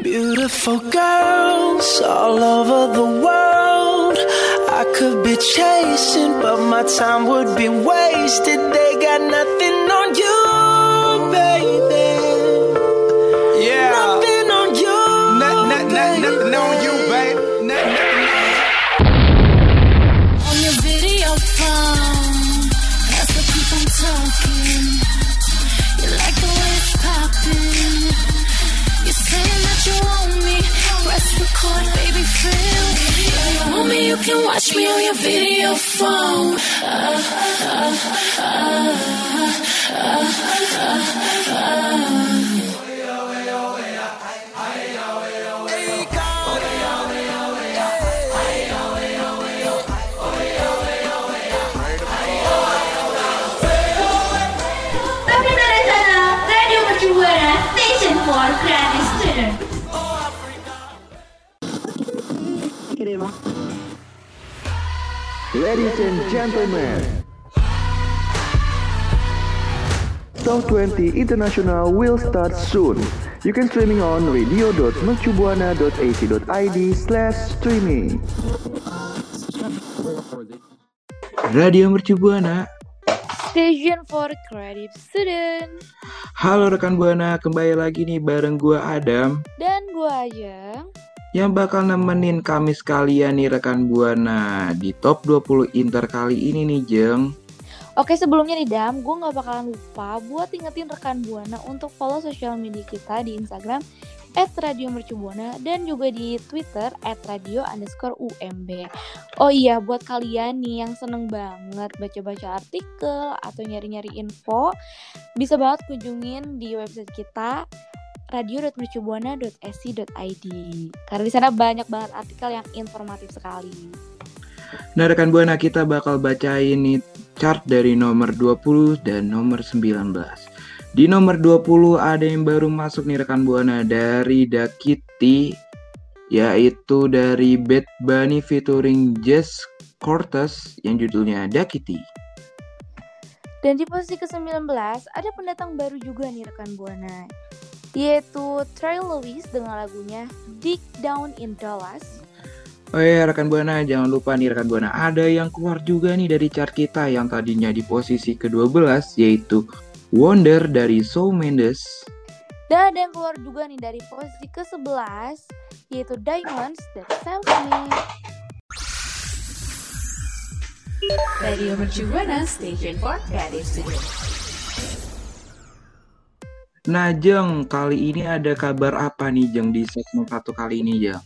Beautiful girls all over the world. I could be chasing, but my time would be wasted. They got nothing baby, feel. You want me, you can watch me on your video phone. Uh, uh, uh, uh, uh, uh. Ladies and gentlemen, Top 20 International will start soon. You can streaming on radio.mercubuana.ac.id slash streaming. Radio Mercubuana. Station for Creative Student Halo rekan Buana, kembali lagi nih bareng gua Adam dan gua Ajeng. Yang bakal nemenin Kamis kalian nih rekan Buana di top 20 Inter kali ini nih Jeng. Oke sebelumnya nih Dam, gue nggak bakalan lupa buat ingetin rekan Buana untuk follow sosial media kita di Instagram @radiomercubuana dan juga di Twitter @radio underscore UMB. Oh iya, buat kalian nih yang seneng banget baca-baca artikel atau nyari-nyari info, bisa banget kunjungin di website kita radio.mercubuana.sc.id karena di sana banyak banget artikel yang informatif sekali. Nah rekan Buana kita bakal bacain nih chart dari nomor 20 dan nomor 19. Di nomor 20 ada yang baru masuk nih rekan Buana dari Da Kitty yaitu dari Bad Bunny featuring Jess Cortez yang judulnya Da Kitty. Dan di posisi ke-19 ada pendatang baru juga nih rekan Buana yaitu Trey Lewis dengan lagunya Dig Down in Dallas. Oh ya rekan Buana jangan lupa nih rekan Buana ada yang keluar juga nih dari chart kita yang tadinya di posisi ke-12 yaitu Wonder dari Shawn Mendes. Dan ada yang keluar juga nih dari posisi ke-11 yaitu Diamonds dari Sam Smith. Radio Mercubuana Station for Creative Studio. Nah Jeng kali ini ada kabar apa nih Jeng di segmen satu kali ini Jeng?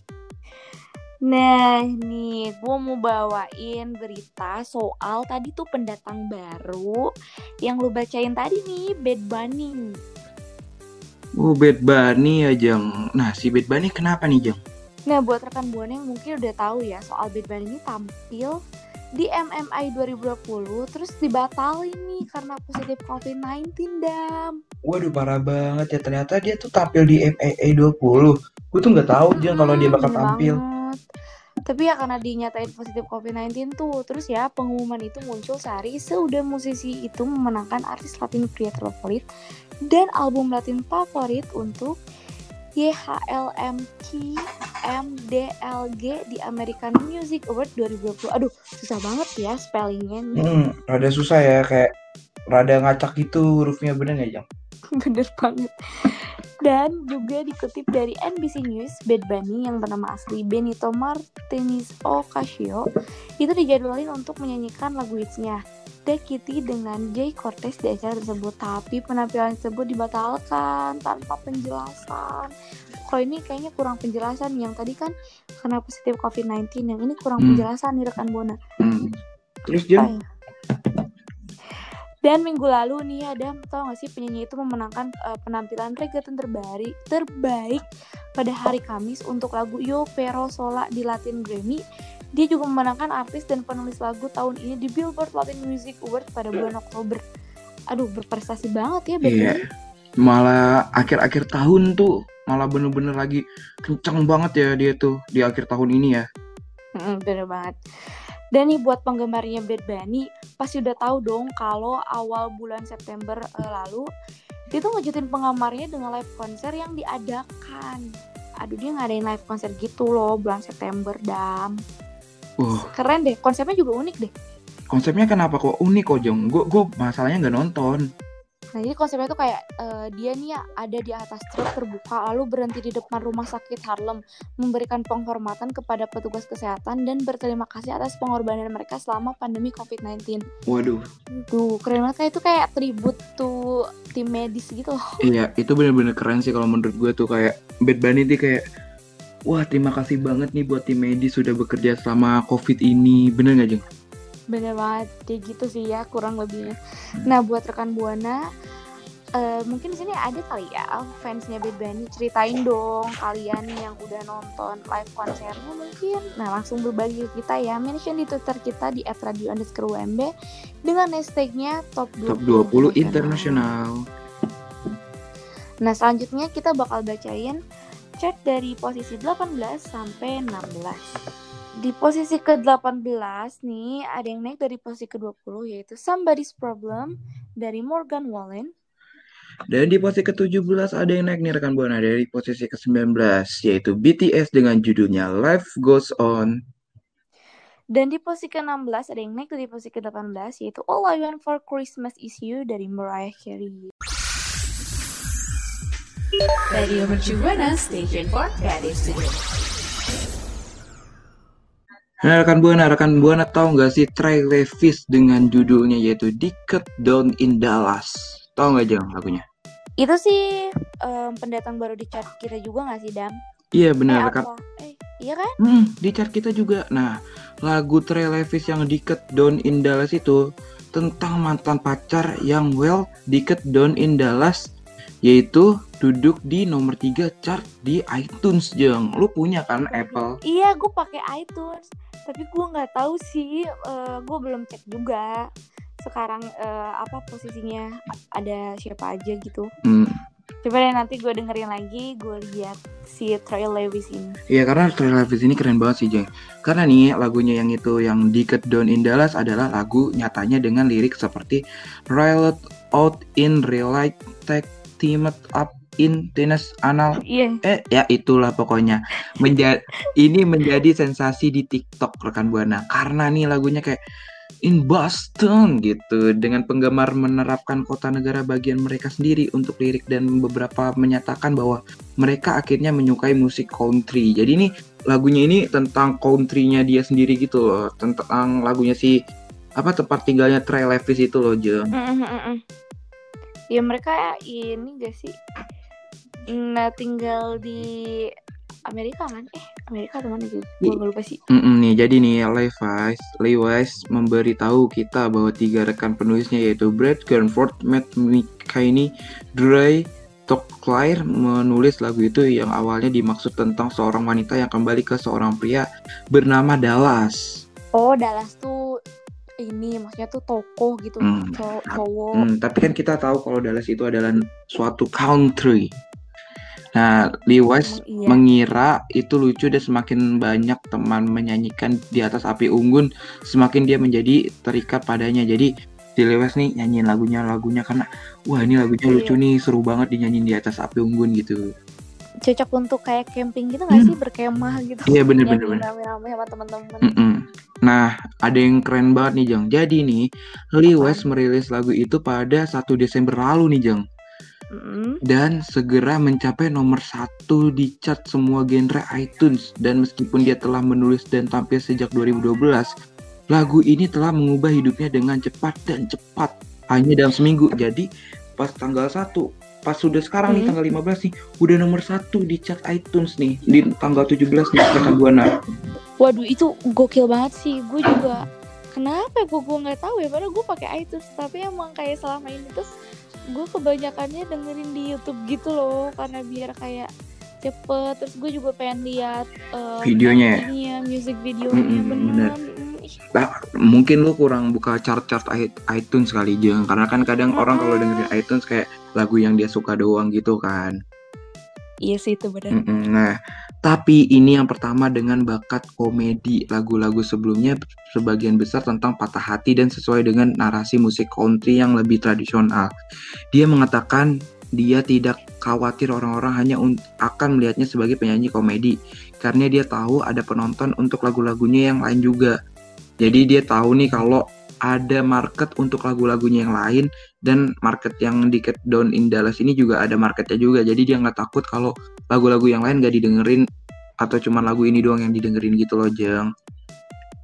Nah nih gue mau bawain berita soal tadi tuh pendatang baru yang lu bacain tadi nih Bad Bunny. Oh Bad Bunny ya Jeng. Nah si Bad Bunny kenapa nih Jeng? Nah buat rekan buana yang mungkin udah tahu ya soal Bad Bunny ini tampil di MMI 2020 terus dibatalin nih karena positif COVID-19 dam. Waduh parah banget ya ternyata dia tuh tampil di MAA 20. Gue tuh nggak tahu Jeng kalau dia bakal Hmm, tampil. banget. Tapi ya karena dinyatain positif COVID-19 tuh Terus ya pengumuman itu muncul sehari Seudah musisi itu memenangkan artis Latin pria terfavorit Dan album Latin favorit untuk YHLMT MDLG di American Music Award 2020 Aduh susah banget ya spellingnya nih Hmm, rada susah ya kayak rada ngacak gitu hurufnya bener nggak Jeng? Bener banget dan juga dikutip dari NBC News, Bad Bunny yang bernama asli Benito Martinez Ocasio itu dijadwalin untuk menyanyikan lagu hitsnya The Kitty dengan Jay Cortez di acara tersebut tapi penampilan tersebut dibatalkan tanpa penjelasan kalau ini kayaknya kurang penjelasan yang tadi kan karena positif COVID-19 yang ini kurang Hmm. penjelasan nih rekan Bona Hmm. Terus Jeng? Dan minggu lalu nih Adam tau gak sih penyanyi itu memenangkan eh, penampilan reggaeton terbaik terbaik pada hari Kamis untuk lagu Yo Pero Sola di Latin Grammy. Dia juga memenangkan artis dan penulis lagu tahun ini di Billboard Latin Music Award pada bulan Oktober. Aduh berprestasi banget ya Iya. Bunny. Malah akhir-akhir tahun tuh malah bener-bener lagi kenceng banget ya dia tuh di akhir tahun ini ya. Mm-mm, bener banget. Dan nih buat penggemarnya Bad Bunny pasti udah tahu dong kalau awal bulan September eh, lalu dia tuh ngejutin penggemarnya dengan live konser yang diadakan. aduh dia ngadain live konser gitu loh bulan September dam. Wah, Keren deh, konsepnya juga unik deh. konsepnya kenapa kok unik kok Jong? Gue gue masalahnya nggak nonton. Nah jadi konsepnya tuh kayak eh, dia nih ya ada di atas truk terbuka lalu berhenti di depan rumah sakit Harlem memberikan penghormatan kepada petugas kesehatan dan berterima kasih atas pengorbanan mereka selama pandemi COVID-19. Waduh, Tuh keren banget kayak itu kayak tribut tuh tim medis gitu loh. iya itu bener-bener keren sih kalau menurut gue tuh kayak Bad Bunny tuh kayak Wah terima kasih banget nih buat tim medis sudah bekerja selama covid ini Bener nggak Jeng? Bener banget kayak gitu sih ya kurang lebihnya. Nah buat rekan buana eh, mungkin di sini ada kali ya fansnya Bad Bunny ceritain dong kalian yang udah nonton live konsernya mungkin. Nah langsung berbagi ke kita ya mention di Twitter kita di @radio underscore UMB dengan hashtagnya top 20, Top 20 internasional Nah selanjutnya kita bakal bacain chart dari posisi 18 sampai 16. Di posisi ke-18 nih ada yang naik dari posisi ke-20 yaitu Somebody's Problem dari Morgan Wallen. Dan di posisi ke-17 ada yang naik nih rekan Buana dari posisi ke-19 Yaitu BTS dengan judulnya Life Goes On Dan di posisi ke-16 ada yang naik dari posisi ke-18 yaitu All I Want for Christmas Is You dari Mariah Carey. Radio Mercu Buana Station for Creative Studio. Nah rekan Buana, rekan Buana tahu nggak sih Trey Levis dengan judulnya yaitu Dicket Down in Dallas Tahu nggak Jeng lagunya? Itu sih em, pendatang baru di chart kita juga gak sih Dam? Iya Eh, benar rekan apa? Eh, iya kan? Hmm, di chart kita juga. Nah, lagu Trey Levis yang Dicket Down in Dallas itu tentang mantan pacar yang well Dicket Down in Dallas yaitu duduk di nomor 3 chart di iTunes Jeng. Lu punya kan Apple? Iya, gue pakai iTunes, tapi gue nggak tahu sih, gue belum cek juga sekarang eh, apa posisinya ada siapa aja gitu. Hmm. Coba deh nanti gue dengerin lagi, gue lihat si Troy Lewis ini. Iya karena Trey Levis ini keren banget sih Jeng Karena nih lagunya yang itu yang Dicket Down in Dallas adalah lagu nyatanya dengan lirik seperti Riot out in real life tag teamed up in tennis anal. Iya, eh ya itulah pokoknya. Menjadi ini menjadi sensasi di TikTok rekan buana. Karena nih lagunya kayak in Boston gitu. Dengan penggemar menerapkan kota negara bagian mereka sendiri untuk lirik dan beberapa menyatakan bahwa mereka akhirnya menyukai musik country. Jadi ini lagunya ini tentang countrynya dia sendiri gitu loh. Tentang lagunya si apa tempat tinggalnya Trey Levis itu loh Jeng. Mm. ya mereka ini gak sih, nah tinggal di Amerika kan? Eh, Amerika atau mana gitu? Gue I- lupa sih. Mm-mm nih, jadi nih Levi's, Levi's memberitahu kita bahwa tiga rekan penulisnya yaitu Brad Granford, Matt McKinney, Dre Claire menulis lagu itu yang awalnya dimaksud tentang seorang wanita yang kembali ke seorang pria bernama Dallas. Oh, Dallas tuh ini maksudnya tuh tokoh gitu, Hmm. cow- cowok. Hmm, tapi kan kita tahu kalau Dallas itu adalah suatu country. Nah, Lewis Emang iya. mengira itu lucu dan semakin banyak teman menyanyikan di atas api unggun, semakin dia menjadi terikat padanya. Jadi si Lewis nih nyanyiin lagunya lagunya karena wah ini lagunya Iya. lucu nih, seru banget dinyanyiin di atas api unggun gitu. Cocok untuk kayak camping gitu gak Hmm. sih berkemah gitu? Iya, bener, bener. Rame-rame sama teman-teman. Nah, ada yang keren banget nih Jeng. Jadi nih, Lewis merilis lagu itu pada 1 Desember lalu nih Jeng. Dan segera mencapai nomor satu di chart semua genre iTunes dan meskipun dia telah menulis dan tampil sejak 2012 lagu ini telah mengubah hidupnya dengan cepat dan cepat hanya dalam seminggu jadi pas tanggal 1 pas sudah sekarang nih Hmm. tanggal 15 nih udah nomor satu di chart iTunes nih di tanggal 17 nih rekan buana Waduh itu gokil banget sih. Gue juga kenapa gue gue nggak tahu ya. Padahal gue pakai iTunes. Tapi emang kayak selama ini tuh gue kebanyakannya dengerin di YouTube gitu loh. Karena biar kayak cepet. Terus gue juga pengen lihat eh, Videonya ya? music videonya Mm-mm, bener. bener. Mm, ih, Nah, mungkin lu kurang buka chart-chart iTunes kali Jeng karena kan kadang orang kalau dengerin iTunes kayak lagu yang dia suka doang gitu kan Iya sih itu bener. Mm-mm. Nah, tapi ini yang pertama dengan bakat komedi. Lagu-lagu sebelumnya sebagian besar tentang patah hati dan sesuai dengan narasi musik country yang lebih tradisional. Dia mengatakan dia tidak khawatir orang-orang hanya akan melihatnya sebagai penyanyi komedi karena dia tahu ada penonton untuk lagu-lagunya yang lain juga. Jadi dia tahu nih kalau ada market untuk lagu-lagunya yang lain dan market yang di Cat Down in Dallas ini juga ada marketnya juga. Jadi dia nggak takut kalau lagu-lagu yang lain gak didengerin atau cuma lagu ini doang yang didengerin gitu loh, Jeng.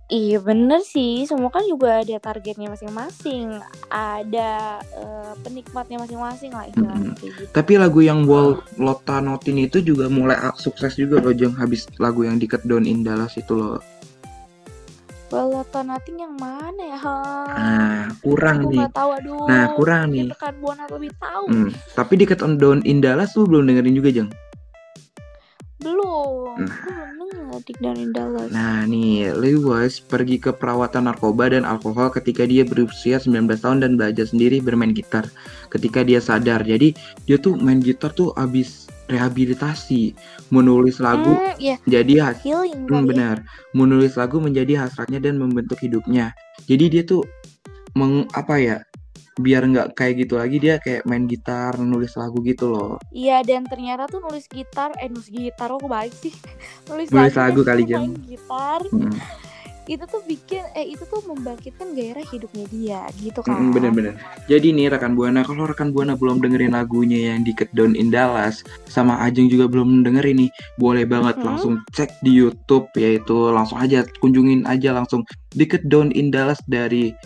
Iya bener sih, semua kan juga ada targetnya masing-masing, ada eh, penikmatnya masing-masing lah istilahnya kayak gitu. Tapi lagu yang Wall Lota Notin itu juga mulai sukses juga loh, Jeng. Habis lagu yang di Cat Down in Dallas itu loh. Nothing yang mana ya? Nah, kurang Aku nih. tahu, aduh. Nah, kurang nih. rekan Buana lebih tahu. Hmm, tapi di Cat Down in Dallas tuh belum dengerin juga, Jeng. Belum, Nah. belum denger Dick Down in Dallas. Nah nih, Lewis pergi ke perawatan narkoba dan alkohol ketika dia berusia 19 tahun dan belajar sendiri bermain gitar. Ketika dia sadar, jadi dia tuh main gitar tuh abis rehabilitasi, menulis lagu Hmm, iya, jadi has- healing Hmm, ya. benar, menulis lagu menjadi hasratnya dan membentuk hidupnya. Jadi dia tuh meng apa ya, biar nggak kayak gitu lagi dia kayak main gitar, nulis lagu gitu loh. Iya, dan ternyata tuh nulis gitar, eh nulis gitar, kok baik sih. nulis, Nulis lagu, lagu kali, main gitar. Hmm, Itu tuh bikin, eh itu tuh membangkitkan gairah hidupnya dia, gitu kan. Bener-bener. Jadi nih rekan buana, kalau rekan buana belum dengerin lagunya yang di Down in Dallas, sama Ajeng juga belum dengerin nih, boleh banget Hmm. langsung cek di YouTube, yaitu langsung aja kunjungin aja langsung di Down in Dallas dari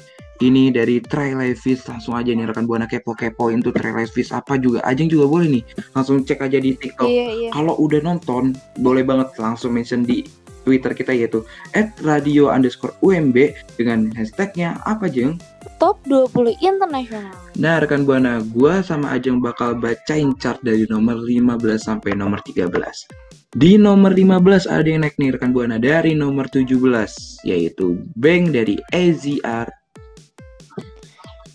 ini dari Trey Levis langsung aja nih rekan buana kepo-kepoin tuh Trey Levis apa juga Ajeng juga boleh nih langsung cek aja di TikTok Iya, iya. kalau udah nonton boleh banget langsung mention di Twitter kita yaitu @radio underscore UMB dengan hashtagnya apa jeng Top 20 internasional. Nah rekan buana, gua sama Ajeng bakal bacain chart dari nomor 15 sampai nomor 13. Di nomor 15 ada yang naik nih rekan buana dari nomor 17 yaitu Bang dari AZR.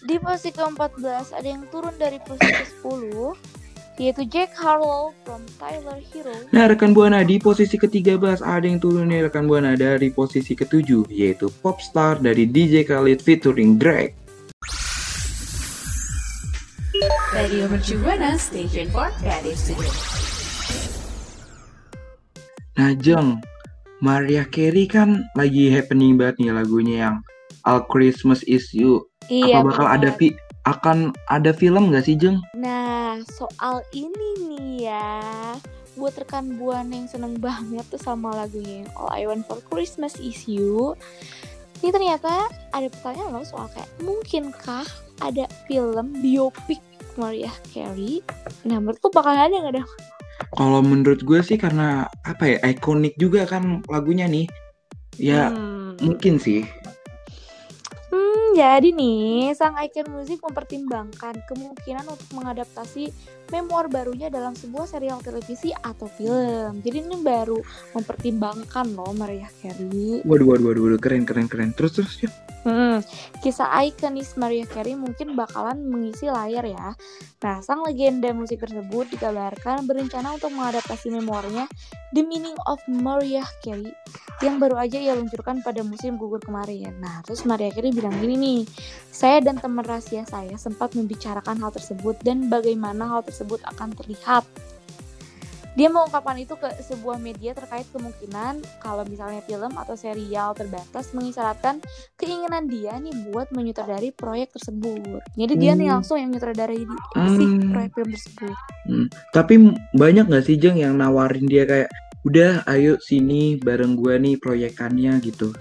Di posisi ke-14 ada yang turun dari posisi ke-10 yaitu Jack Harlow from Tyler Hero. Nah rekan buana di posisi ke-13 ada yang turun nih rekan buana dari posisi ke-7 yaitu Popstar dari DJ Khalid featuring Drake. Radio Mercu Buana Station for Creative. Nah Jeng, Mariah Carey kan lagi happening banget nih lagunya yang All Christmas Is You. Iya, Apa bakal ada benar. vi akan ada film nggak sih Jeng? Nah, soal ini nih ya, buat rekan buana yang seneng banget tuh sama lagunya yang All I Want for Christmas Is You. Ini ternyata ada pertanyaan loh soal kayak mungkinkah ada film biopik Mariah Carey? Nah, menurut lu bakal ada nggak dong? Kalau menurut gue sih karena apa ya ikonik juga kan lagunya nih. Ya Hmm. mungkin sih. Jadi nih, sang icon musik mempertimbangkan kemungkinan untuk mengadaptasi memoir barunya dalam sebuah serial televisi atau film. Jadi ini baru mempertimbangkan loh Mariah Carey. Waduh waduh waduh, waduh. keren keren keren. Terus terus ya. Hmm, kisah ikonis Mariah Carey mungkin bakalan mengisi layar ya. Nah, sang legenda musik tersebut dikabarkan berencana untuk mengadaptasi memoirnya The Meaning of Mariah Carey yang baru aja ia luncurkan pada musim gugur kemarin. Nah, terus Mariah Carey bilang gini nih, saya dan teman rahasia saya sempat membicarakan hal tersebut dan bagaimana hal tersebut akan terlihat. Dia mengungkapkan itu ke sebuah media terkait kemungkinan kalau misalnya film atau serial terbatas mengisyaratkan keinginan dia nih buat menyutradari proyek tersebut. Jadi dia nih Hmm. langsung yang nyutradari di Hmm. si proyek film tersebut. Tapi m- banyak nggak sih Jeng yang nawarin dia kayak udah ayo sini bareng gue nih proyekannya gitu.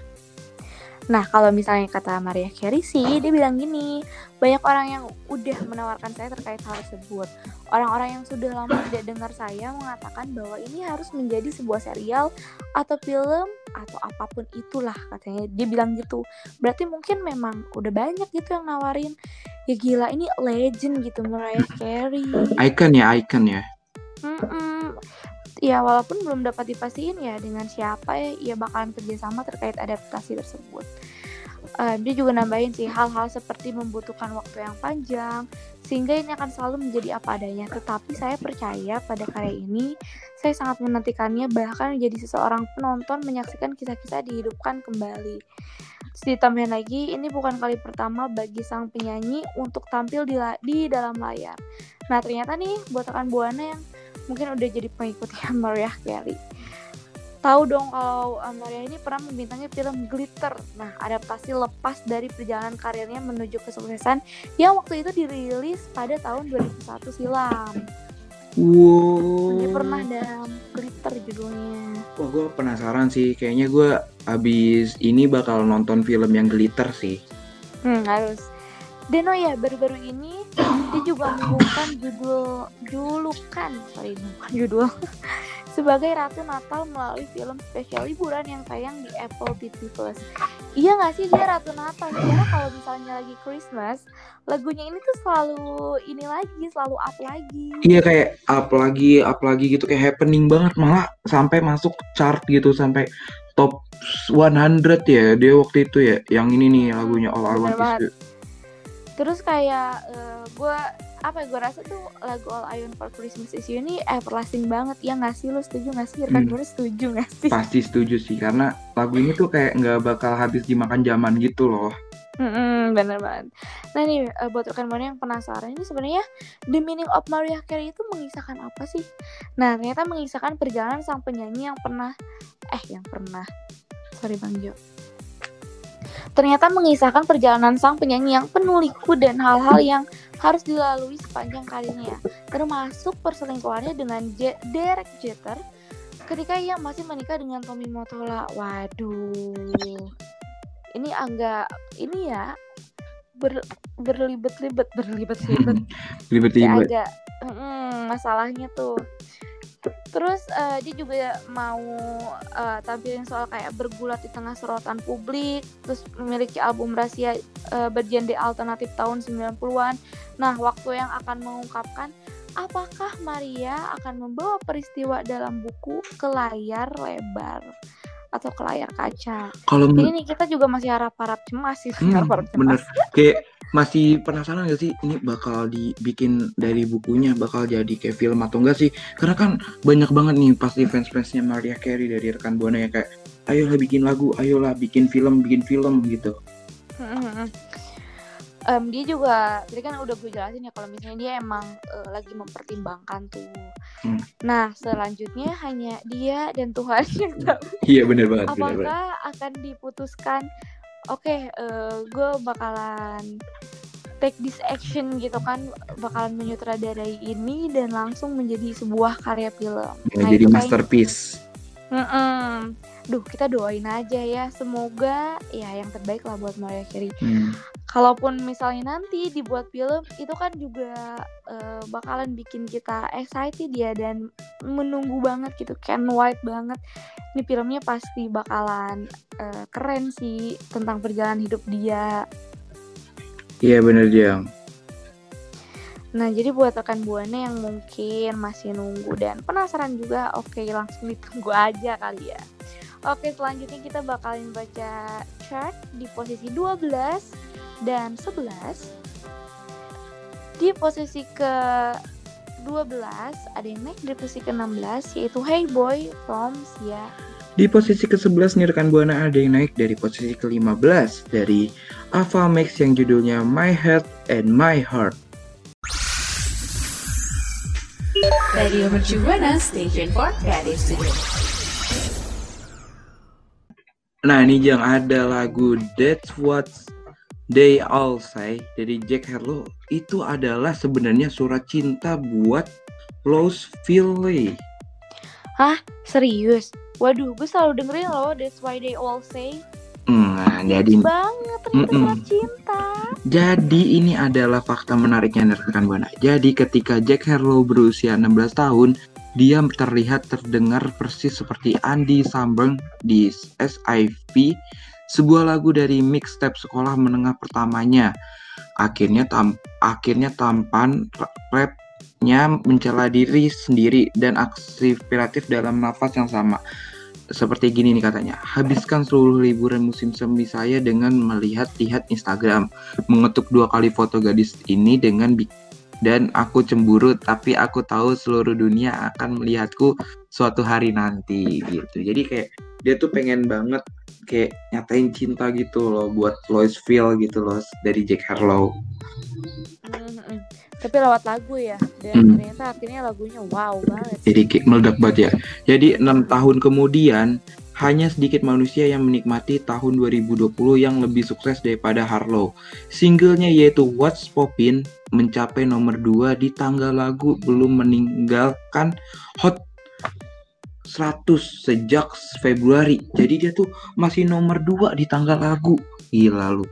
Nah, kalau misalnya kata Mariah Carey sih, dia bilang gini, banyak orang yang udah menawarkan saya terkait hal tersebut. Orang-orang yang sudah lama tidak dengar saya mengatakan bahwa ini harus menjadi sebuah serial atau film atau apa pun itulah katanya. Dia bilang gitu. Berarti mungkin memang udah banyak gitu yang nawarin. Ya gila, ini legend gitu Mariah Carey. Icon ya icon ya. Ya walaupun belum dapat dipastiin ya dengan siapa ya ia bakalan kerjasama terkait adaptasi tersebut. Eh, dia juga nambahin sih hal-hal seperti membutuhkan waktu yang panjang sehingga ini akan selalu menjadi apa adanya. Tetapi saya percaya pada karya ini saya sangat menantikannya bahkan menjadi seseorang penonton menyaksikan kisah-kisah dihidupkan kembali. Terus ditambahin lagi, ini bukan kali pertama bagi sang penyanyi untuk tampil di, la- di dalam layar. Nah ternyata nih buat rekan Buana yang mungkin udah jadi pengikutnya Mariah Carey. Tahu dong kalau uh, Mariah ini pernah membintangi film Glitter. Nah, adaptasi lepas dari perjalanan karirnya menuju kesuksesan yang waktu itu dirilis pada tahun 2001 silam. Wow. Dia pernah dalam Glitter judulnya. Wah, gue penasaran sih. Kayaknya gue abis ini bakal nonton film yang glitter sih. Hmm, harus. Dan oh ya, baru-baru ini dia juga mengumumkan judul julukan, sorry bukan judul, sebagai Ratu Natal melalui film spesial liburan yang tayang di Apple TV Plus. Iya nggak sih dia Ratu Natal? Karena kalau misalnya lagi Christmas, lagunya ini tuh selalu ini lagi, selalu up lagi. Iya kayak up lagi, up lagi gitu kayak happening banget malah sampai masuk chart gitu sampai top 100 ya dia waktu itu ya yang ini nih lagunya All I Want Is. You. Terus kayak gue apa ya gue rasa tuh lagu All I Want for Christmas Is You ini everlasting banget ya nggak sih lu setuju nggak sih kan Hmm. gue setuju nggak sih Pasti setuju sih karena lagu ini tuh kayak nggak bakal habis dimakan zaman gitu loh. Mm-mm, bener banget. Nah nih eh, buat rekan buana yang penasaran ini sebenarnya The Meaning of Mariah Carey itu mengisahkan apa sih? Nah ternyata mengisahkan perjalanan sang penyanyi yang pernah eh yang pernah sorry Bang Jo. Ternyata mengisahkan perjalanan sang penyanyi yang penuh liku dan hal-hal yang harus dilalui sepanjang karirnya, termasuk perselingkuhannya dengan Je- Derek Jeter ketika ia masih menikah dengan Tommy Motola. Waduh, ini agak ini ya ber, berlibet-libet, berlibet-libet. Agak mm, masalahnya tuh terus eh, dia juga mau eh, tampilin soal kayak bergulat di tengah sorotan publik terus memiliki album rahasia eh, bergenre alternatif tahun 90-an nah waktu yang akan mengungkapkan apakah Maria akan membawa peristiwa dalam buku ke layar lebar atau ke layar kaca. Kalau jadi men- nih kita juga masih harap-harap cemas sih Hmm, harap-harap cemas. bener. Kayak masih penasaran gak sih ini bakal dibikin dari bukunya bakal jadi kayak film atau enggak sih? Karena kan banyak banget nih pasti fans-fansnya Mariah Carey dari rekan buana yang kayak ayolah bikin lagu ayolah bikin film bikin film gitu Em, dia juga tadi kan udah gue jelasin ya kalau misalnya dia emang eh, lagi mempertimbangkan tuh. Hmm. Nah selanjutnya hanya dia dan Tuhan yang tahu iya bener banget bener banget apakah akan diputuskan. Oke, eh, gue bakalan take this action gitu kan, bakalan menyutradarai ini dan langsung menjadi sebuah karya film. Nah, jadi itu kayak- masterpiece Mm-mm. Duh, kita doain aja ya. Semoga ya yang terbaik lah buat Mariah Carey Hmm. kalaupun misalnya nanti dibuat film itu kan juga eh, bakalan bikin kita excited ya dan menunggu banget gitu Ken White banget ini filmnya pasti bakalan eh, keren sih tentang perjalanan hidup dia iya bener Jang nah jadi buat rekan buana yang mungkin masih nunggu dan penasaran juga oke langsung ditunggu aja kali ya. Oke selanjutnya kita bakalan baca chart di posisi 12 dan 11 Di posisi ke 12 ada yang naik di posisi ke 16 yaitu Hey Boy from Sia. Di posisi ke-11 nih rekan Buana ada yang naik dari posisi ke-15 dari Ava Max yang judulnya My Head and My Heart. Radio Mercu Buana Station for Creative Studio. Nah ini Jang ada lagu That's What They All Say dari Jack Harlow itu adalah sebenarnya surat cinta buat Rose Philly. Serius? Waduh gue selalu dengerin loh That's why they all say Hmm, Nah jadi banget Mm-mm. surat cinta Jadi ini adalah fakta menariknya rekan Buana. Jadi ketika Jack Harlow berusia 16 tahun, dia terlihat terdengar persis seperti Andy Samberg di SIV, sebuah lagu dari mixtape sekolah menengah pertamanya. Akhirnya tam akhirnya tampan ra- rapnya mencela diri sendiri dan aspiratif dalam nafas yang sama. Seperti gini nih katanya, habiskan seluruh liburan musim semi saya dengan melihat-lihat Instagram mengetuk dua kali foto gadis ini dengan dan aku cemburu tapi aku tahu seluruh dunia akan melihatku suatu hari nanti gitu jadi kayak dia tuh pengen banget kayak nyatain cinta gitu loh buat Louisville gitu loh dari Jack Harlow. Mm-mm. Tapi lewat lagu ya. Dan Hmm. ternyata akhirnya lagunya wow banget. Jadi kayak meledak banget ya. Jadi enam tahun kemudian hanya sedikit manusia yang menikmati tahun 2020 yang lebih sukses daripada Harlow. Singlenya yaitu What's Poppin' mencapai nomor 2 di tanggal lagu belum meninggalkan Hot 100 sejak Februari. Jadi dia tuh masih nomor 2 di tanggal lagu. Gila lu.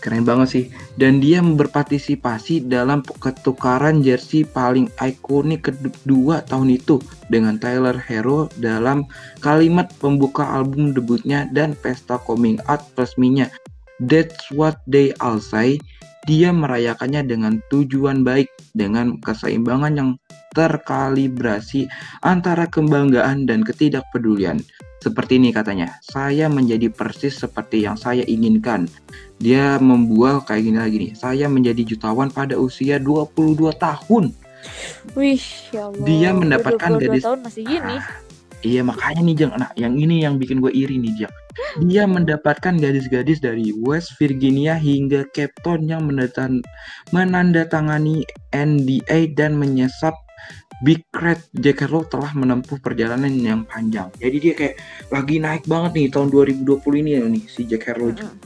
Keren banget sih. Dan dia berpartisipasi dalam ketukaran jersey paling ikonik kedua tahun itu dengan Tyler Hero dalam kalimat pembuka album debutnya dan pesta coming out resminya. That's what they all say. Dia merayakannya dengan tujuan baik dengan keseimbangan yang terkalibrasi antara kebanggaan dan ketidakpedulian. Seperti ini katanya, saya menjadi persis seperti yang saya inginkan. Dia membual kayak gini lagi nih, saya menjadi jutawan pada usia 22 tahun. Wih, ya Allah. Dia mendapatkan 22 gadis- tahun masih gini. Iya makanya nih Jang, nah yang ini yang bikin gue iri nih Jang. Dia mendapatkan gadis-gadis dari West Virginia hingga Cape Town yang menandat- menandatangani NDA dan menyesap Big Red Jack Harlow telah menempuh perjalanan yang panjang. Jadi dia kayak lagi naik banget nih tahun 2020 ini nih si Jack Harlow. Mm-mm.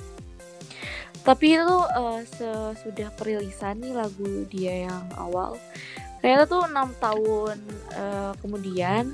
Tapi itu eh, sesudah perilisan nih lagu dia yang awal, ternyata tuh enam tahun eh, kemudian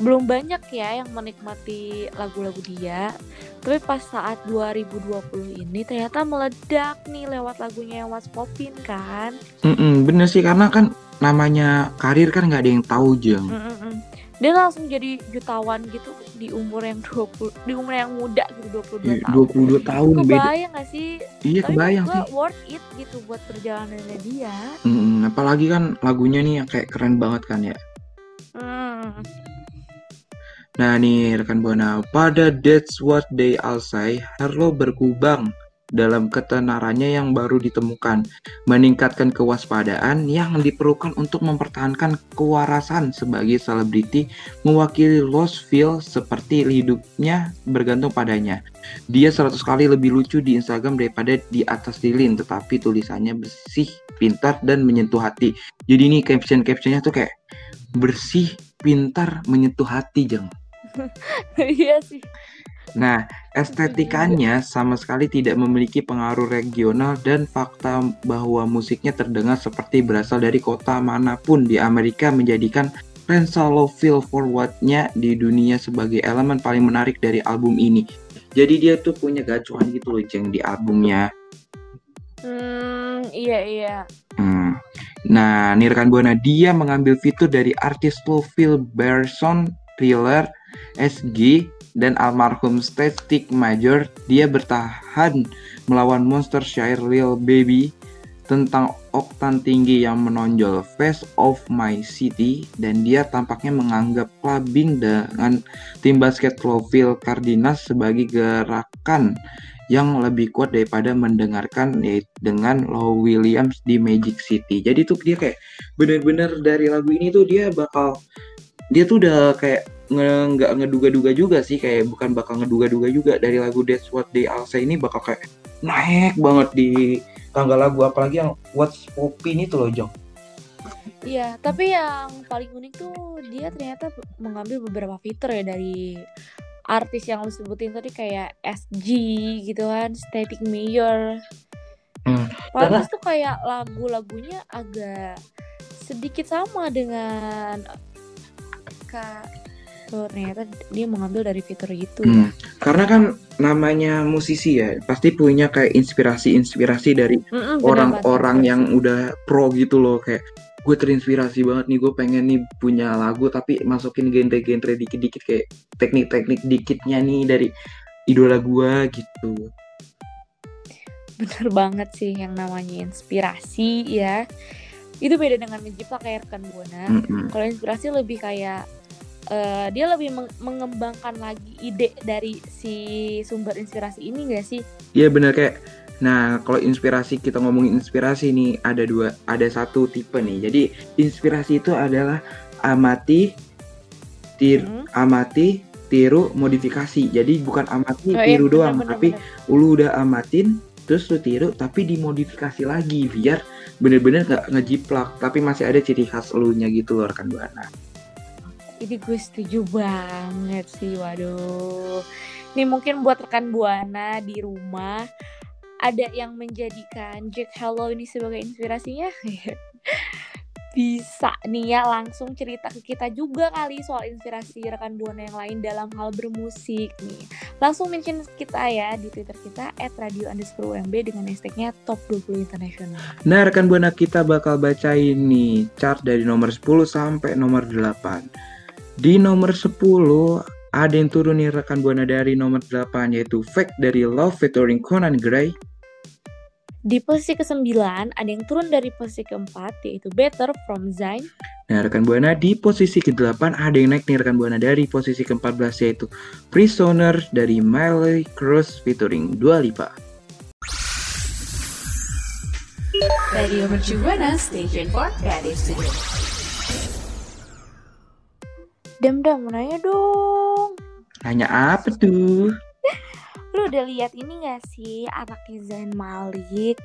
belum banyak ya yang menikmati lagu-lagu dia. Tapi pas saat 2020 ini ternyata meledak nih lewat lagunya yang What's Poppin kan. Mm-mm, bener sih karena kan namanya karir kan nggak ada yang tahu Jang. Mm-mm-mm. Dia langsung jadi jutawan gitu di umur yang 20 di umur yang muda gitu 22 Iya, tahun. 22 tahun beda. Kebayang gak sih? Iya Tapi kebayang sih. worth it gitu buat perjalanannya dia. Mm, apalagi kan lagunya nih yang kayak keren banget kan ya. Hmm. Nah nih rekan Buana, pada That's What They All Say, Harlow berkubang dalam ketenarannya yang baru ditemukan, meningkatkan kewaspadaan yang diperlukan untuk mempertahankan kewarasan sebagai selebriti mewakili Louisville seperti hidupnya bergantung padanya. Dia 100 kali lebih lucu di Instagram daripada di atas lilin, tetapi tulisannya bersih, pintar, dan menyentuh hati. Jadi ini caption-captionnya tuh kayak bersih, pintar, menyentuh hati, Jeng. Iya sih. Nah, estetikanya sama sekali tidak memiliki pengaruh regional dan fakta bahwa musiknya terdengar seperti berasal dari kota mana pun di Amerika menjadikan Rensselaer Feel Forward-nya di dunia sebagai elemen paling menarik dari album ini. Jadi dia tuh punya gacuan gitu loh Jeng di albumnya. Hmm, iya iya. Hmm. Nah, nih rekan Buana, dia mengambil fitur dari artis Phil Berson, Thriller, SG, dan almarhum Static Major. Dia bertahan melawan Monster Shire Lil Baby tentang oktan tinggi yang menonjol Face of My City dan dia tampaknya menganggap clubbing dengan tim basket Louisville Cardinals sebagai gerakan yang lebih kuat daripada mendengarkan yaitu dengan Low Williams di Magic City. Jadi tuh dia kayak bener-bener dari lagu ini tuh dia bakal dia tuh udah kayak nggak ngeduga-duga juga sih kayak bukan bakal ngeduga-duga juga dari lagu That's What They All Say ini bakal kayak naik banget di tanggal lagu apalagi yang What's Poppin itu loh Jong. Iya, tapi yang paling unik tuh dia ternyata mengambil beberapa fitur ya dari artis yang lu sebutin tadi kayak SG gitu kan, Static Major. Hmm, Pantes tuh kayak lagu-lagunya agak sedikit sama dengan Kak Tuh, ternyata dia mengambil dari fitur itu Hmm, ya. Karena kan namanya musisi ya pasti punya kayak inspirasi-inspirasi dari Mm-mm, orang-orang yang udah pro gitu loh kayak gue terinspirasi banget nih gue pengen nih punya lagu tapi masukin genre-genre dikit-dikit kayak teknik-teknik dikitnya nih dari idola gue gitu bener banget sih yang namanya inspirasi ya. Itu beda dengan mencipta kayak rekan buana. Mm-mm. Kalau inspirasi lebih kayak eh, dia lebih meng- mengembangkan lagi ide dari si sumber inspirasi ini gak sih? Iya bener kayak Nah, kalau inspirasi kita ngomongin inspirasi nih ada dua, ada satu tipe nih. Jadi inspirasi itu adalah amati, tir, Hmm. amati, tiru modifikasi. Jadi bukan amati Oh, iya, tiru bener, doang, bener, tapi bener. lu udah amatin terus lu tiru tapi dimodifikasi lagi biar bener-bener nggak ngejiplak tapi masih ada ciri khas elunya gitu loh rekan buana. Ini gue setuju banget sih, waduh. Ini mungkin buat rekan Buana di rumah ada yang menjadikan Jack Hello ini sebagai inspirasinya. Bisa nih ya langsung cerita ke kita juga kali soal inspirasi rekan Buana yang lain dalam hal bermusik nih. Langsung mention kita ya di Twitter kita @radio underscore UMB dengan hashtagnya Top 20 Internasional. Nah rekan buana kita bakal bacain nih chart dari nomor 10 sampai nomor 8. Di nomor 10 ada yang turun nih rekan buana dari nomor 8 yaitu Fake dari Love featuring Conan Gray. Di posisi ke-9 ada yang turun dari posisi keempat yaitu Better from Zayn. Nah rekan buana di posisi ke-8 ada yang naik nih rekan buana dari posisi ke-14 yaitu Prisoner dari Miley Cyrus featuring Dua Lipa. Radio Mercu Buana Station for Creative Studio. Dam dam mau nanya dong. Nanya apa tuh? Lu udah lihat ini gak sih anaknya Zayn Malik?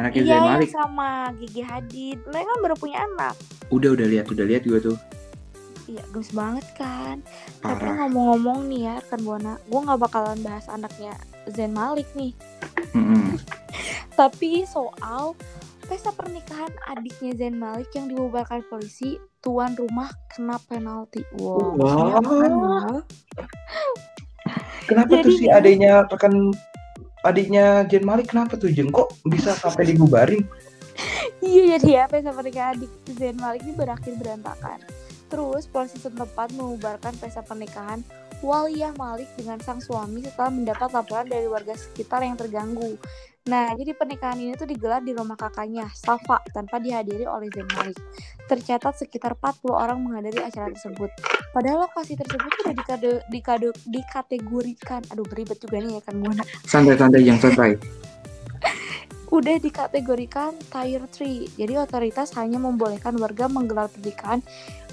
Anaknya iya yang Malik. sama Gigi Hadid. Mereka kan baru punya anak. Udah udah lihat udah lihat juga tuh. Iya gemes banget kan. Tapi Parah. ngomong-ngomong nih ya kan Buana, gue nggak bakalan bahas anaknya Zayn Malik nih. Mm-mm. Tapi soal pesta pernikahan adiknya Zayn Malik yang dibubarkan polisi, tuan rumah kena penalti. Wow, ya? Kenapa Jadi tuh si adiknya rekan adiknya Jen Malik kenapa tuh Jen kok bisa sampai dibubarin? Iya jadi ya pesta pernikahan adik Zayn Malik ini berakhir berantakan. Terus polisi setempat mengubarkan pesta pernikahan Waliyah Malik dengan sang suami setelah mendapat laporan dari warga sekitar yang terganggu. Nah, jadi pernikahan ini tuh digelar di rumah kakaknya, Safa, tanpa dihadiri oleh Zayn Malik. Tercatat sekitar 40 orang menghadiri acara tersebut. Padahal lokasi tersebut sudah dikade, dikade, dikategorikan, aduh beribet juga nih ya kan Buana Santai-santai yang santai. udah dikategorikan tier 3. Jadi otoritas hanya membolehkan warga menggelar pernikahan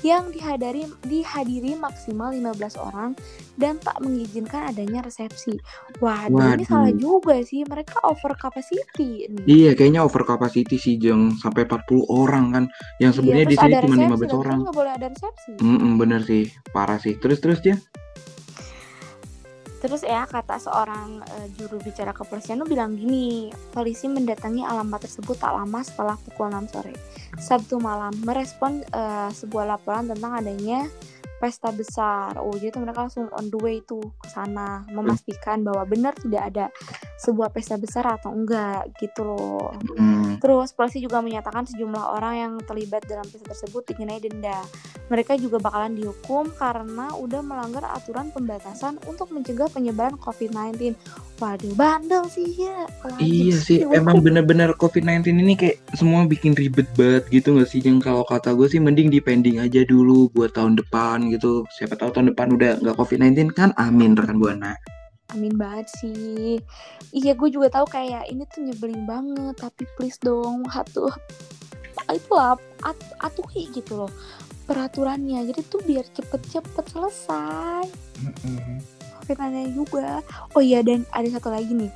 yang dihadiri dihadiri maksimal 15 orang dan tak mengizinkan adanya resepsi. Waduh, ini salah juga sih. Mereka over capacity nih. Iya, kayaknya over capacity sih Jeng sampai 40 orang kan. Yang sebenarnya Iya, di sini cuma resepsi, 15 dan orang. kan nggak boleh ada resepsi. Mm bener sih, parah sih. Terus terus dia? Terus ya kata seorang eh, juru bicara kepolisian tuh bilang gini, polisi mendatangi alamat tersebut tak lama setelah pukul 6 sore. Sabtu malam merespon eh, sebuah laporan tentang adanya pesta besar. Oh, jadi tuh mereka langsung on the way tuh ke sana memastikan bahwa benar tidak ada sebuah pesta besar atau enggak gitu loh. Hmm. Terus polisi juga menyatakan sejumlah orang yang terlibat dalam pesta tersebut dikenai denda. Mereka juga bakalan dihukum karena udah melanggar aturan pembatasan untuk mencegah penyebaran COVID-19. Waduh, bandel sih ya. Iya sih, dihukum. emang bener-bener COVID-19 ini kayak semua bikin ribet banget gitu gak sih? Yang kalau kata gue sih mending dipending aja dulu buat tahun depan gitu. Siapa tahu tahun depan udah nggak COVID-19 kan? Amin rekan buana. Amin banget sih. Iya, gue juga tahu kayak ini tuh nyebelin banget, tapi please dong, hatuh. Itulah at atuhi gitu loh peraturannya. Jadi tuh biar cepet-cepet selesai. COVID-19 juga. Oh iya dan ada satu lagi nih.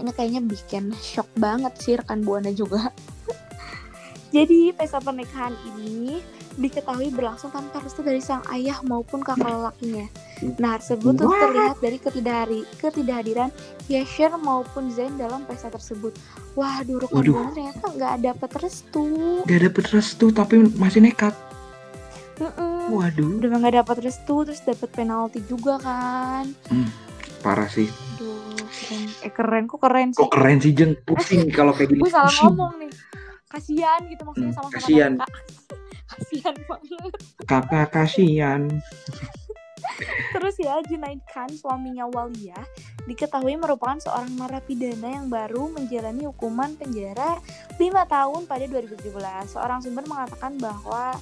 Ini kayaknya bikin shock banget sih rekan Buana juga. Jadi pesta pernikahan ini diketahui berlangsung tanpa restu dari sang ayah maupun kakak lelakinya. Nah, tersebut tuh What? terlihat dari ketidakhari, ketidakhadiran Yasher maupun Zain dalam pesta tersebut. Waduh. Buana ternyata nggak dapet restu. Gak dapet restu tapi masih nekat. Mm-mm. Waduh, Udah nggak dapet restu, terus dapet penalti juga kan. parah sih. Aduh, keren. Eh keren, kok keren sih? Kok keren sih Jeng? Pusing kalau kayak gini. gue salah ngomong nih kasihan gitu maksudnya Hmm, sama sama kasihan. Kasihan banget. Kakak kasihan. terus ya Junaid Khan suaminya Walia. Diketahui merupakan seorang narapidana yang baru menjalani hukuman penjara 5 tahun pada 2017 seorang sumber mengatakan bahwa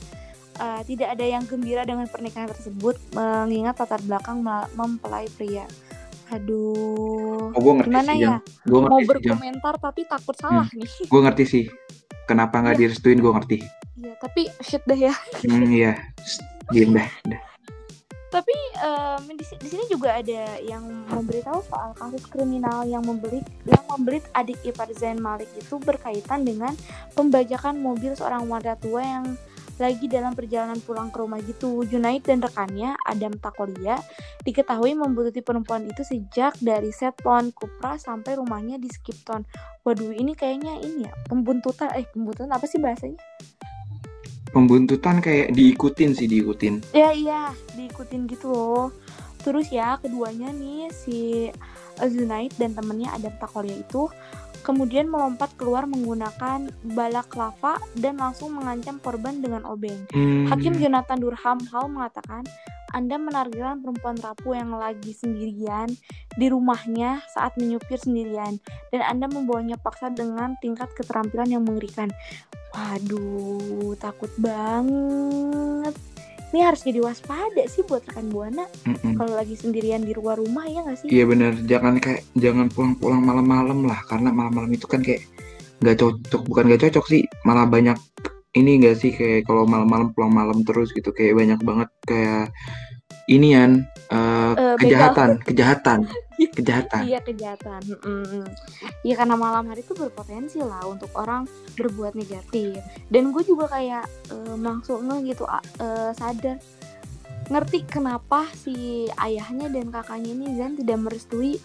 eh, tidak ada yang gembira dengan pernikahan tersebut mengingat latar belakang mempelai pria. Aduh Oh, gue ngerti gimana sih ya. Gue mau sih berkomentar tapi takut salah nih. Gue ngerti sih. Kenapa nggak direstuin gue ngerti. Iya, tapi shit deh ya Hmm, iya. Diam dah. dah. Tapi em, di, di sini juga ada yang memberitahu soal kasus kriminal yang membelit yang membelit adik ipar Zain Malik itu berkaitan dengan pembajakan mobil seorang wanita tua yang lagi dalam perjalanan pulang ke rumah gitu. Junaid dan rekannya Adam Takolia diketahui membuntuti perempuan itu sejak dari Seton Kupra sampai rumahnya di Skipton. Waduh, ini kayaknya ini ya pembuntutan eh pembuntutan apa sih bahasanya? Pembuntutan kayak diikutin sih diikutin. Ya iya, diikutin gitu loh. Terus ya keduanya nih si Zunaid dan temennya Adam Takolia itu kemudian melompat keluar menggunakan balak lava dan langsung mengancam korban dengan obeng. Hmm, Hakim Jonathan Durham Hall mengatakan anda menargetkan perempuan rapuh yang lagi sendirian di rumahnya saat menyupir sendirian dan Anda membawanya paksa dengan tingkat keterampilan yang mengerikan. Waduh, takut banget. Ini harus jadi waspada sih buat rekan Buana. Mm-mm. kalau lagi sendirian di luar rumah ya nggak sih? Iya bener, jangan kayak jangan pulang-pulang malam-malam lah, karena malam-malam itu kan kayak nggak cocok, bukan nggak cocok sih, malah banyak ini nggak sih? Kayak kalau malam-malam pulang malam terus gitu, kayak banyak banget kayak inian eh, Eh, kejahatan, kejahatan, kejahatan. Iya kejahatan. Iya karena malam hari itu berpotensi lah untuk orang berbuat negatif. Dan gue juga kayak eh, langsung nge gitu eh, sadar ngerti kenapa si ayahnya dan kakaknya ini Zan tidak merestui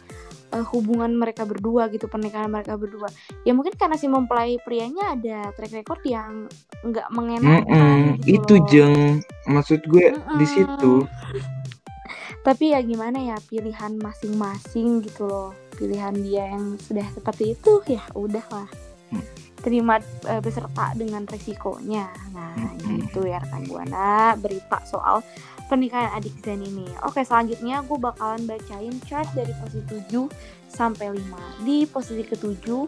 eh, hubungan mereka berdua gitu pernikahan mereka berdua. Ya mungkin karena si mempelai prianya ada track record yang nggak mengenakan. Mm-mm, gitu itu loh. jeng maksud gue di Mm-mm. situ. Tapi ya gimana ya pilihan masing-masing gitu loh. Pilihan dia yang sudah seperti itu ya udahlah. Hmm. terima eh, beserta dengan resikonya. Nah Mm-mm. gitu ya rekan buana. Berita soal pernikahan adik Zen ini. Oke selanjutnya gue bakalan bacain chart dari posisi 7 sampai 5 di posisi ketujuh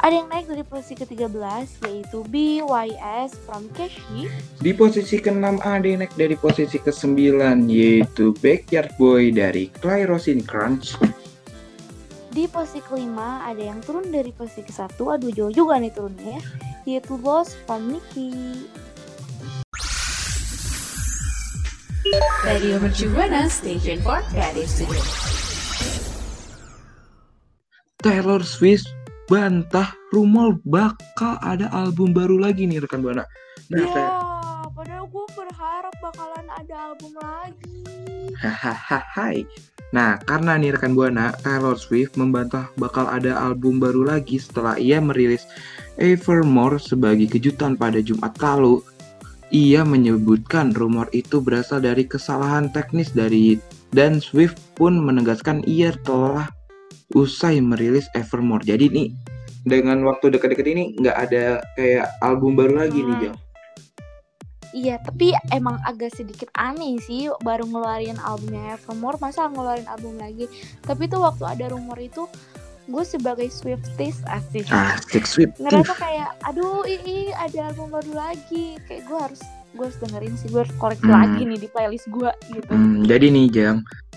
ada yang naik dari posisi ke-13 yaitu BYS from Keshi Di posisi ke-6 ada yang naik dari posisi ke-9 yaitu Backyard Boy dari Clay Rosencrantz. Di posisi kelima ada yang turun dari posisi ke satu, aduh jauh juga nih turunnya ya, yaitu Lost from Nicky. Radio Mercu Buana Station for Creative Studio. Taylor Swift bantah rumor bakal ada album baru lagi nih rekan Buana. Nah, ya, Tay- padahal gue berharap bakalan ada album lagi. hahaha. Nah, karena nih rekan Buana, Taylor Swift membantah bakal ada album baru lagi setelah ia merilis Evermore sebagai kejutan pada Jumat lalu. Ia menyebutkan rumor itu berasal dari kesalahan teknis dari dan Swift pun menegaskan ia telah usai merilis Evermore. Jadi nih dengan waktu dekat-dekat ini nggak ada kayak album baru lagi nih, Hmm. Jang. Iya, tapi emang agak sedikit aneh sih baru ngeluarin albumnya Evermore, masa ngeluarin album lagi. Tapi tuh waktu ada rumor itu, gue sebagai Swifties asik. Asik Swift. ngerasa kayak aduh ii ada album baru lagi kayak gue harus gue harus dengerin sih gue harus koreksi Hmm. lagi nih di playlist gue gitu Hmm, jadi nih Jang,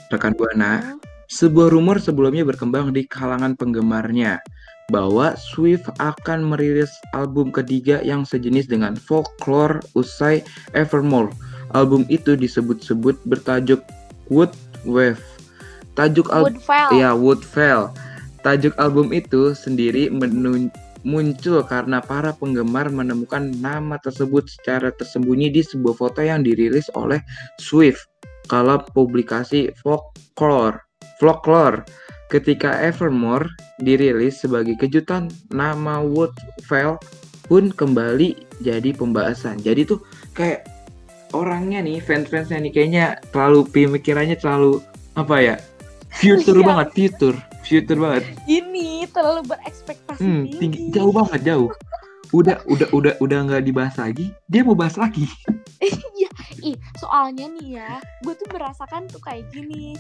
rekan Buana, Hmm. Sebuah rumor sebelumnya berkembang di kalangan penggemarnya bahwa Swift akan merilis album ketiga yang sejenis dengan Folklore usai Evermore. Album itu disebut-sebut bertajuk Wood Wave. Tajuk album ya Woodfell. Tajuk album itu sendiri menun- muncul karena para penggemar menemukan nama tersebut secara tersembunyi di sebuah foto yang dirilis oleh Swift kala publikasi Folklore. Folklore. Ketika Evermore dirilis sebagai kejutan, nama Woodfell pun kembali jadi pembahasan. Jadi tuh kayak orangnya nih, fans-fansnya nih kayaknya terlalu pemikirannya terlalu apa ya? Future Iya. banget, future, future banget. ini terlalu berekspektasi Hmm, tinggi, tinggi, jauh banget, jauh. Udah, udah, udah, udah nggak dibahas lagi. Dia mau bahas lagi. iya ih soalnya nih ya gue tuh merasakan tuh kayak gini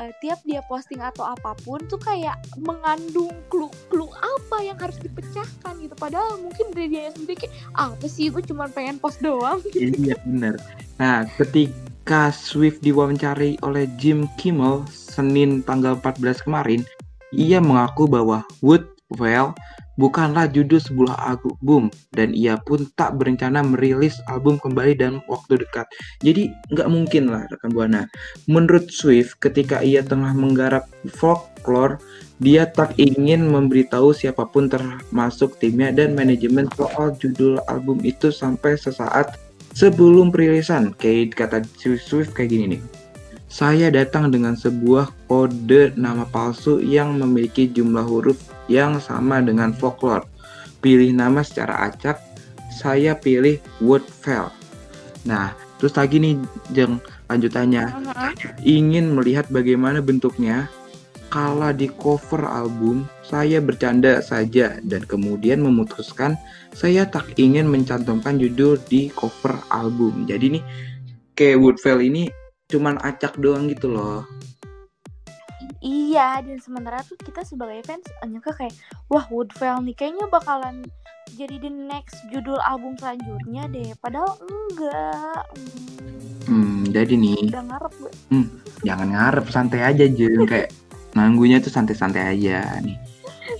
eh, tiap dia posting atau apa pun tuh kayak mengandung clue-clue apa yang harus dipecahkan gitu. Padahal mungkin dari dia sendiri kayak apa sih? Gue cuma pengen post doang. Iya bener. Nah, ketika Swift diwawancari oleh Jim Kimmel Senin tanggal 14 kemarin, ia mengaku bahwa Woodwell bukanlah judul sebuah album dan ia pun tak berencana merilis album kembali dalam waktu dekat. Jadi nggak mungkin lah rekan buana. Menurut Swift, ketika ia tengah menggarap folklore, dia tak ingin memberitahu siapa pun termasuk timnya dan manajemen soal judul album itu sampai sesaat sebelum perilisan. Kayak kata Swift kayak gini nih. Saya datang dengan sebuah kode nama palsu yang memiliki jumlah huruf yang sama dengan folklore. Pilih nama secara acak, saya pilih Woodfell. Nah, terus lagi nih Jeng lanjutannya. Ingin melihat bagaimana bentuknya kala di cover album, saya bercanda saja dan kemudian memutuskan saya tak ingin mencantumkan judul di cover album. Jadi nih kayak Woodfell ini cuman acak doang gitu loh. Iya, dan sementara tuh kita sebagai fans nyangka kayak wah Woodfell nih kayaknya bakalan jadi the next judul album selanjutnya deh. Padahal enggak. Hmm, jadi nih. Udah ngarep gue. Hmm, jangan ngarep, santai aja Jeng kayak nanggunya tuh santai-santai aja nih.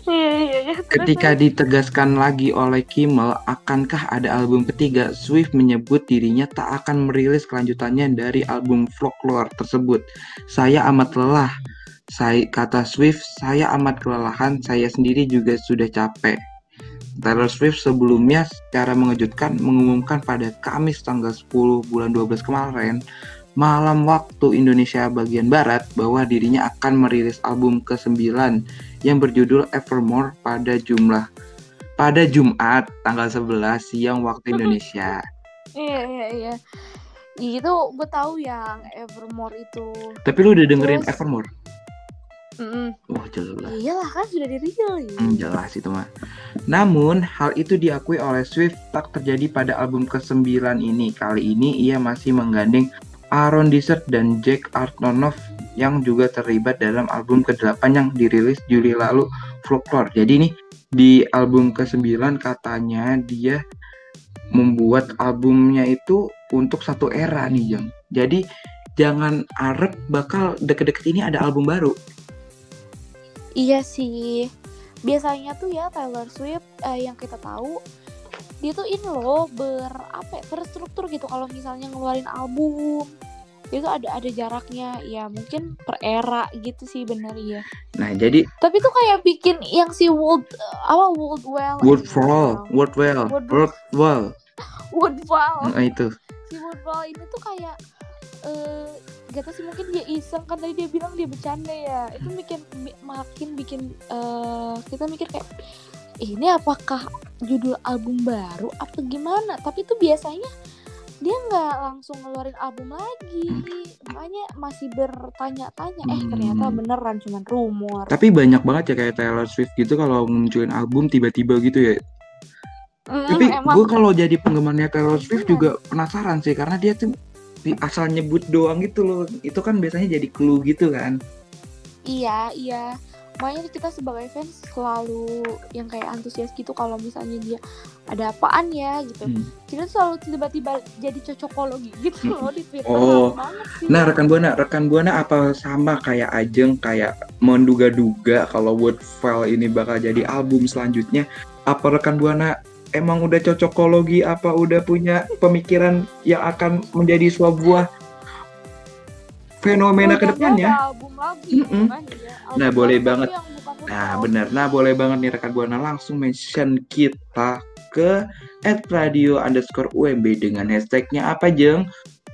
Iya, iya, iya. Ketika ditegaskan lagi oleh Kimmel, akankah ada album ketiga? Swift menyebut dirinya tak akan merilis kelanjutannya dari album folklore tersebut. Saya amat lelah. Saya kata Swift, saya amat kelelahan. Saya sendiri juga sudah capek. Taylor Swift sebelumnya secara mengejutkan mengumumkan pada Kamis tanggal 10 bulan 12 kemarin malam waktu Indonesia bagian barat bahwa dirinya akan merilis album ke-9 yang berjudul Evermore pada jumlah pada Jumat tanggal 11 siang waktu Indonesia. Iya, iya, iya. Itu gue tahu yang Evermore itu. Tapi lu udah dengerin Terus- Evermore? Mm-mm. Wah, jelas. Iyalah kan sudah dirilis. Hmm, jelas itu mah. Namun, hal itu diakui oleh Swift tak terjadi pada album ke-9 ini. Kali ini ia masih menggandeng Aaron Dessert dan Jack Antonoff yang juga terlibat dalam album ke-8 yang dirilis Juli lalu, Folklore. Jadi nih, di album ke-9 katanya dia membuat albumnya itu untuk satu era nih, Jeng. Jadi, jangan arep bakal deket-deket ini ada album baru. Iya sih. Biasanya tuh ya Taylor Swift eh, yang kita tahu dia tuh ini loh ber apa ya, berstruktur gitu kalau misalnya ngeluarin album itu ada ada jaraknya ya mungkin per era gitu sih bener ya Nah, jadi tapi tuh kayak bikin yang si Wood apa Woodwell Woodfall, Woodwell, Woodwell. Woodwell. Woodwell Nah, itu. si Woodwell ini tuh kayak eh gak tau sih mungkin dia iseng. Kan tadi dia bilang dia bercanda ya. Itu bikin bi- makin bikin eh kita mikir kayak ini apakah judul album baru apa gimana? Tapi tuh biasanya dia nggak langsung ngeluarin album lagi. Makanya masih bertanya-tanya eh Hmm. ternyata beneran cuman rumor. Tapi banyak banget ya kayak Taylor Swift gitu kalau munculin album tiba-tiba gitu ya. Mm, Tapi gue kalau jadi penggemarnya Taylor Swift juga penasaran sih karena dia tuh asal nyebut doang gitu loh. Itu kan biasanya jadi clue gitu kan. Iya, iya. Makanya kita sebagai fans selalu yang kayak antusias gitu kalau misalnya dia ada apaan ya gitu. Hmm. Kita selalu tiba-tiba jadi cocokologi gitu loh di Twitter. Oh. Sih. Nah, rekan Buana, rekan Buana apa sama kayak Ajeng kayak menduga-duga kalau Woodfall ini bakal jadi album selanjutnya? Apa rekan Buana emang udah cocokologi apa udah punya pemikiran yang akan menjadi sebuah fenomena Udah ke depannya? nggak ada album lagi Mm-mm. kan ya. Album Nah, boleh banget. Nah benar, nah boleh banget nih rekan buana langsung mention kita ke @radio underscore UMB dengan hashtagnya apa jeng?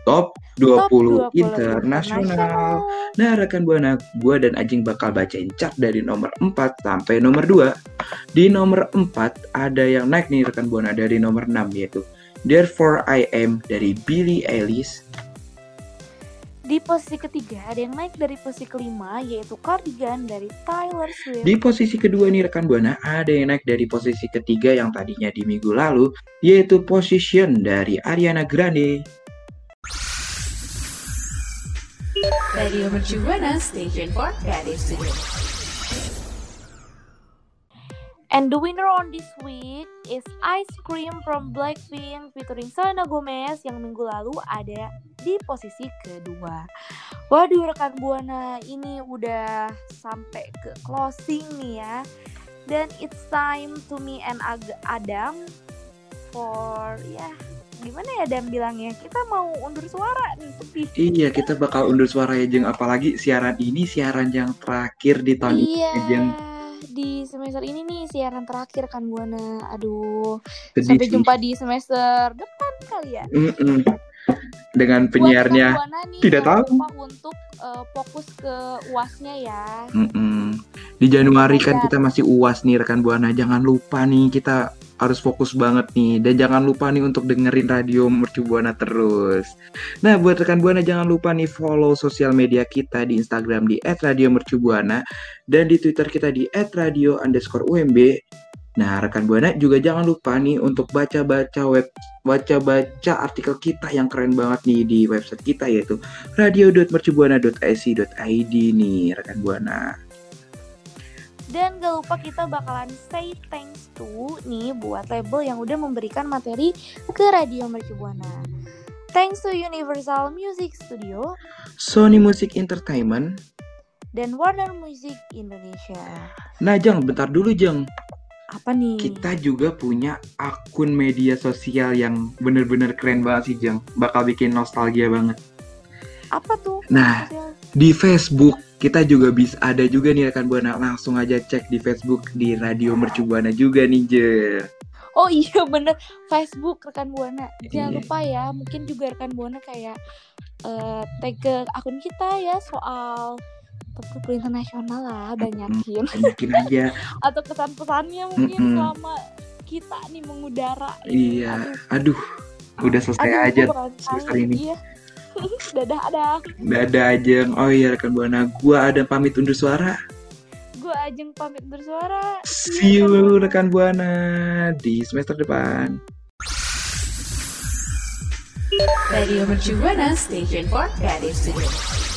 Top 20, Top 20 internasional. Nah rekan buana, gua dan Ajeng bakal bacain chart dari nomor 4 sampai nomor 2. Di nomor 4 ada yang naik nih rekan buana dari nomor 6 yaitu Therefore I Am dari Billie Eilish. Di posisi ketiga ada yang naik dari posisi kelima yaitu Cardigan dari Taylor Swift. Di posisi kedua nih rekan Buana ada yang naik dari posisi ketiga yang tadinya di minggu lalu yaitu Position dari Ariana Grande. Radio Mercu Buana Station for Creative. And the winner on this week is Ice Cream from Blackpink featuring Selena Gomez yang minggu lalu ada di posisi kedua. Waduh rekan Buana ini udah sampai ke closing nih ya. Dan it's time to me and Adam for ya gimana ya Adam bilangnya kita mau undur suara nih sedih. Iya, kita bakal undur suara ya Jeng. Apalagi siaran ini siaran yang terakhir di tahun ini Iya. ya, Jeng. Di semester ini nih siaran terakhir kan Buana. Aduh. Sedih Sampai sih. jumpa di semester depan kali ya. Mm-mm. Dengan Buat penyiarnya. Buana nih, tidak tahu. untuk eh, fokus ke uasnya ya. Mm-mm. Di Januari kan Iya. kita masih uas nih rekan buana. Jangan lupa nih kita harus fokus banget nih. Dan jangan lupa nih untuk dengerin radio Mercu Buana terus. Nah buat rekan buana jangan lupa nih follow sosial media kita di Instagram di @radiomercubuana dan di Twitter kita di @radio underscore UMB. Nah rekan buana juga jangan lupa nih untuk baca-baca web baca-baca artikel kita yang keren banget nih di website kita yaitu radio.mercubuana.ic.id nih rekan buana. Dan gak lupa kita bakalan say thanks to nih buat label yang udah memberikan materi ke Radio Mercu Buana. Thanks to Universal Music Studio Sony Music Entertainment. dan Warner Music Indonesia. Nah Jeng, bentar dulu Jeng. Apa nih? Kita juga punya akun media sosial yang bener-bener keren banget sih Jeng. Bakal bikin nostalgia banget. Apa tuh? Nah, di Facebook kita juga bisa ada juga nih rekan buana. Langsung aja cek di Facebook di Radio Mercu Buana juga nih Jeng. Oh iya bener Facebook rekan buana. Jangan Iya. lupa ya, mungkin juga rekan buana kayak eh tag ke akun kita ya soal topik internasional lah banyakin Mungkin aja. atau kesan-pesannya mungkin Mm-mm. selama kita nih mengudara. Iya. Aduh, udah selesai Aduh, aja semester ini. Iya. Dadah ada. Dadah Jeng. Oh iya rekan buana, gua ada pamit undur suara. Gue Ajeng pamit bersuara. See you rekan buana di semester depan. Radio Mercu Buana Station for Creative Studio.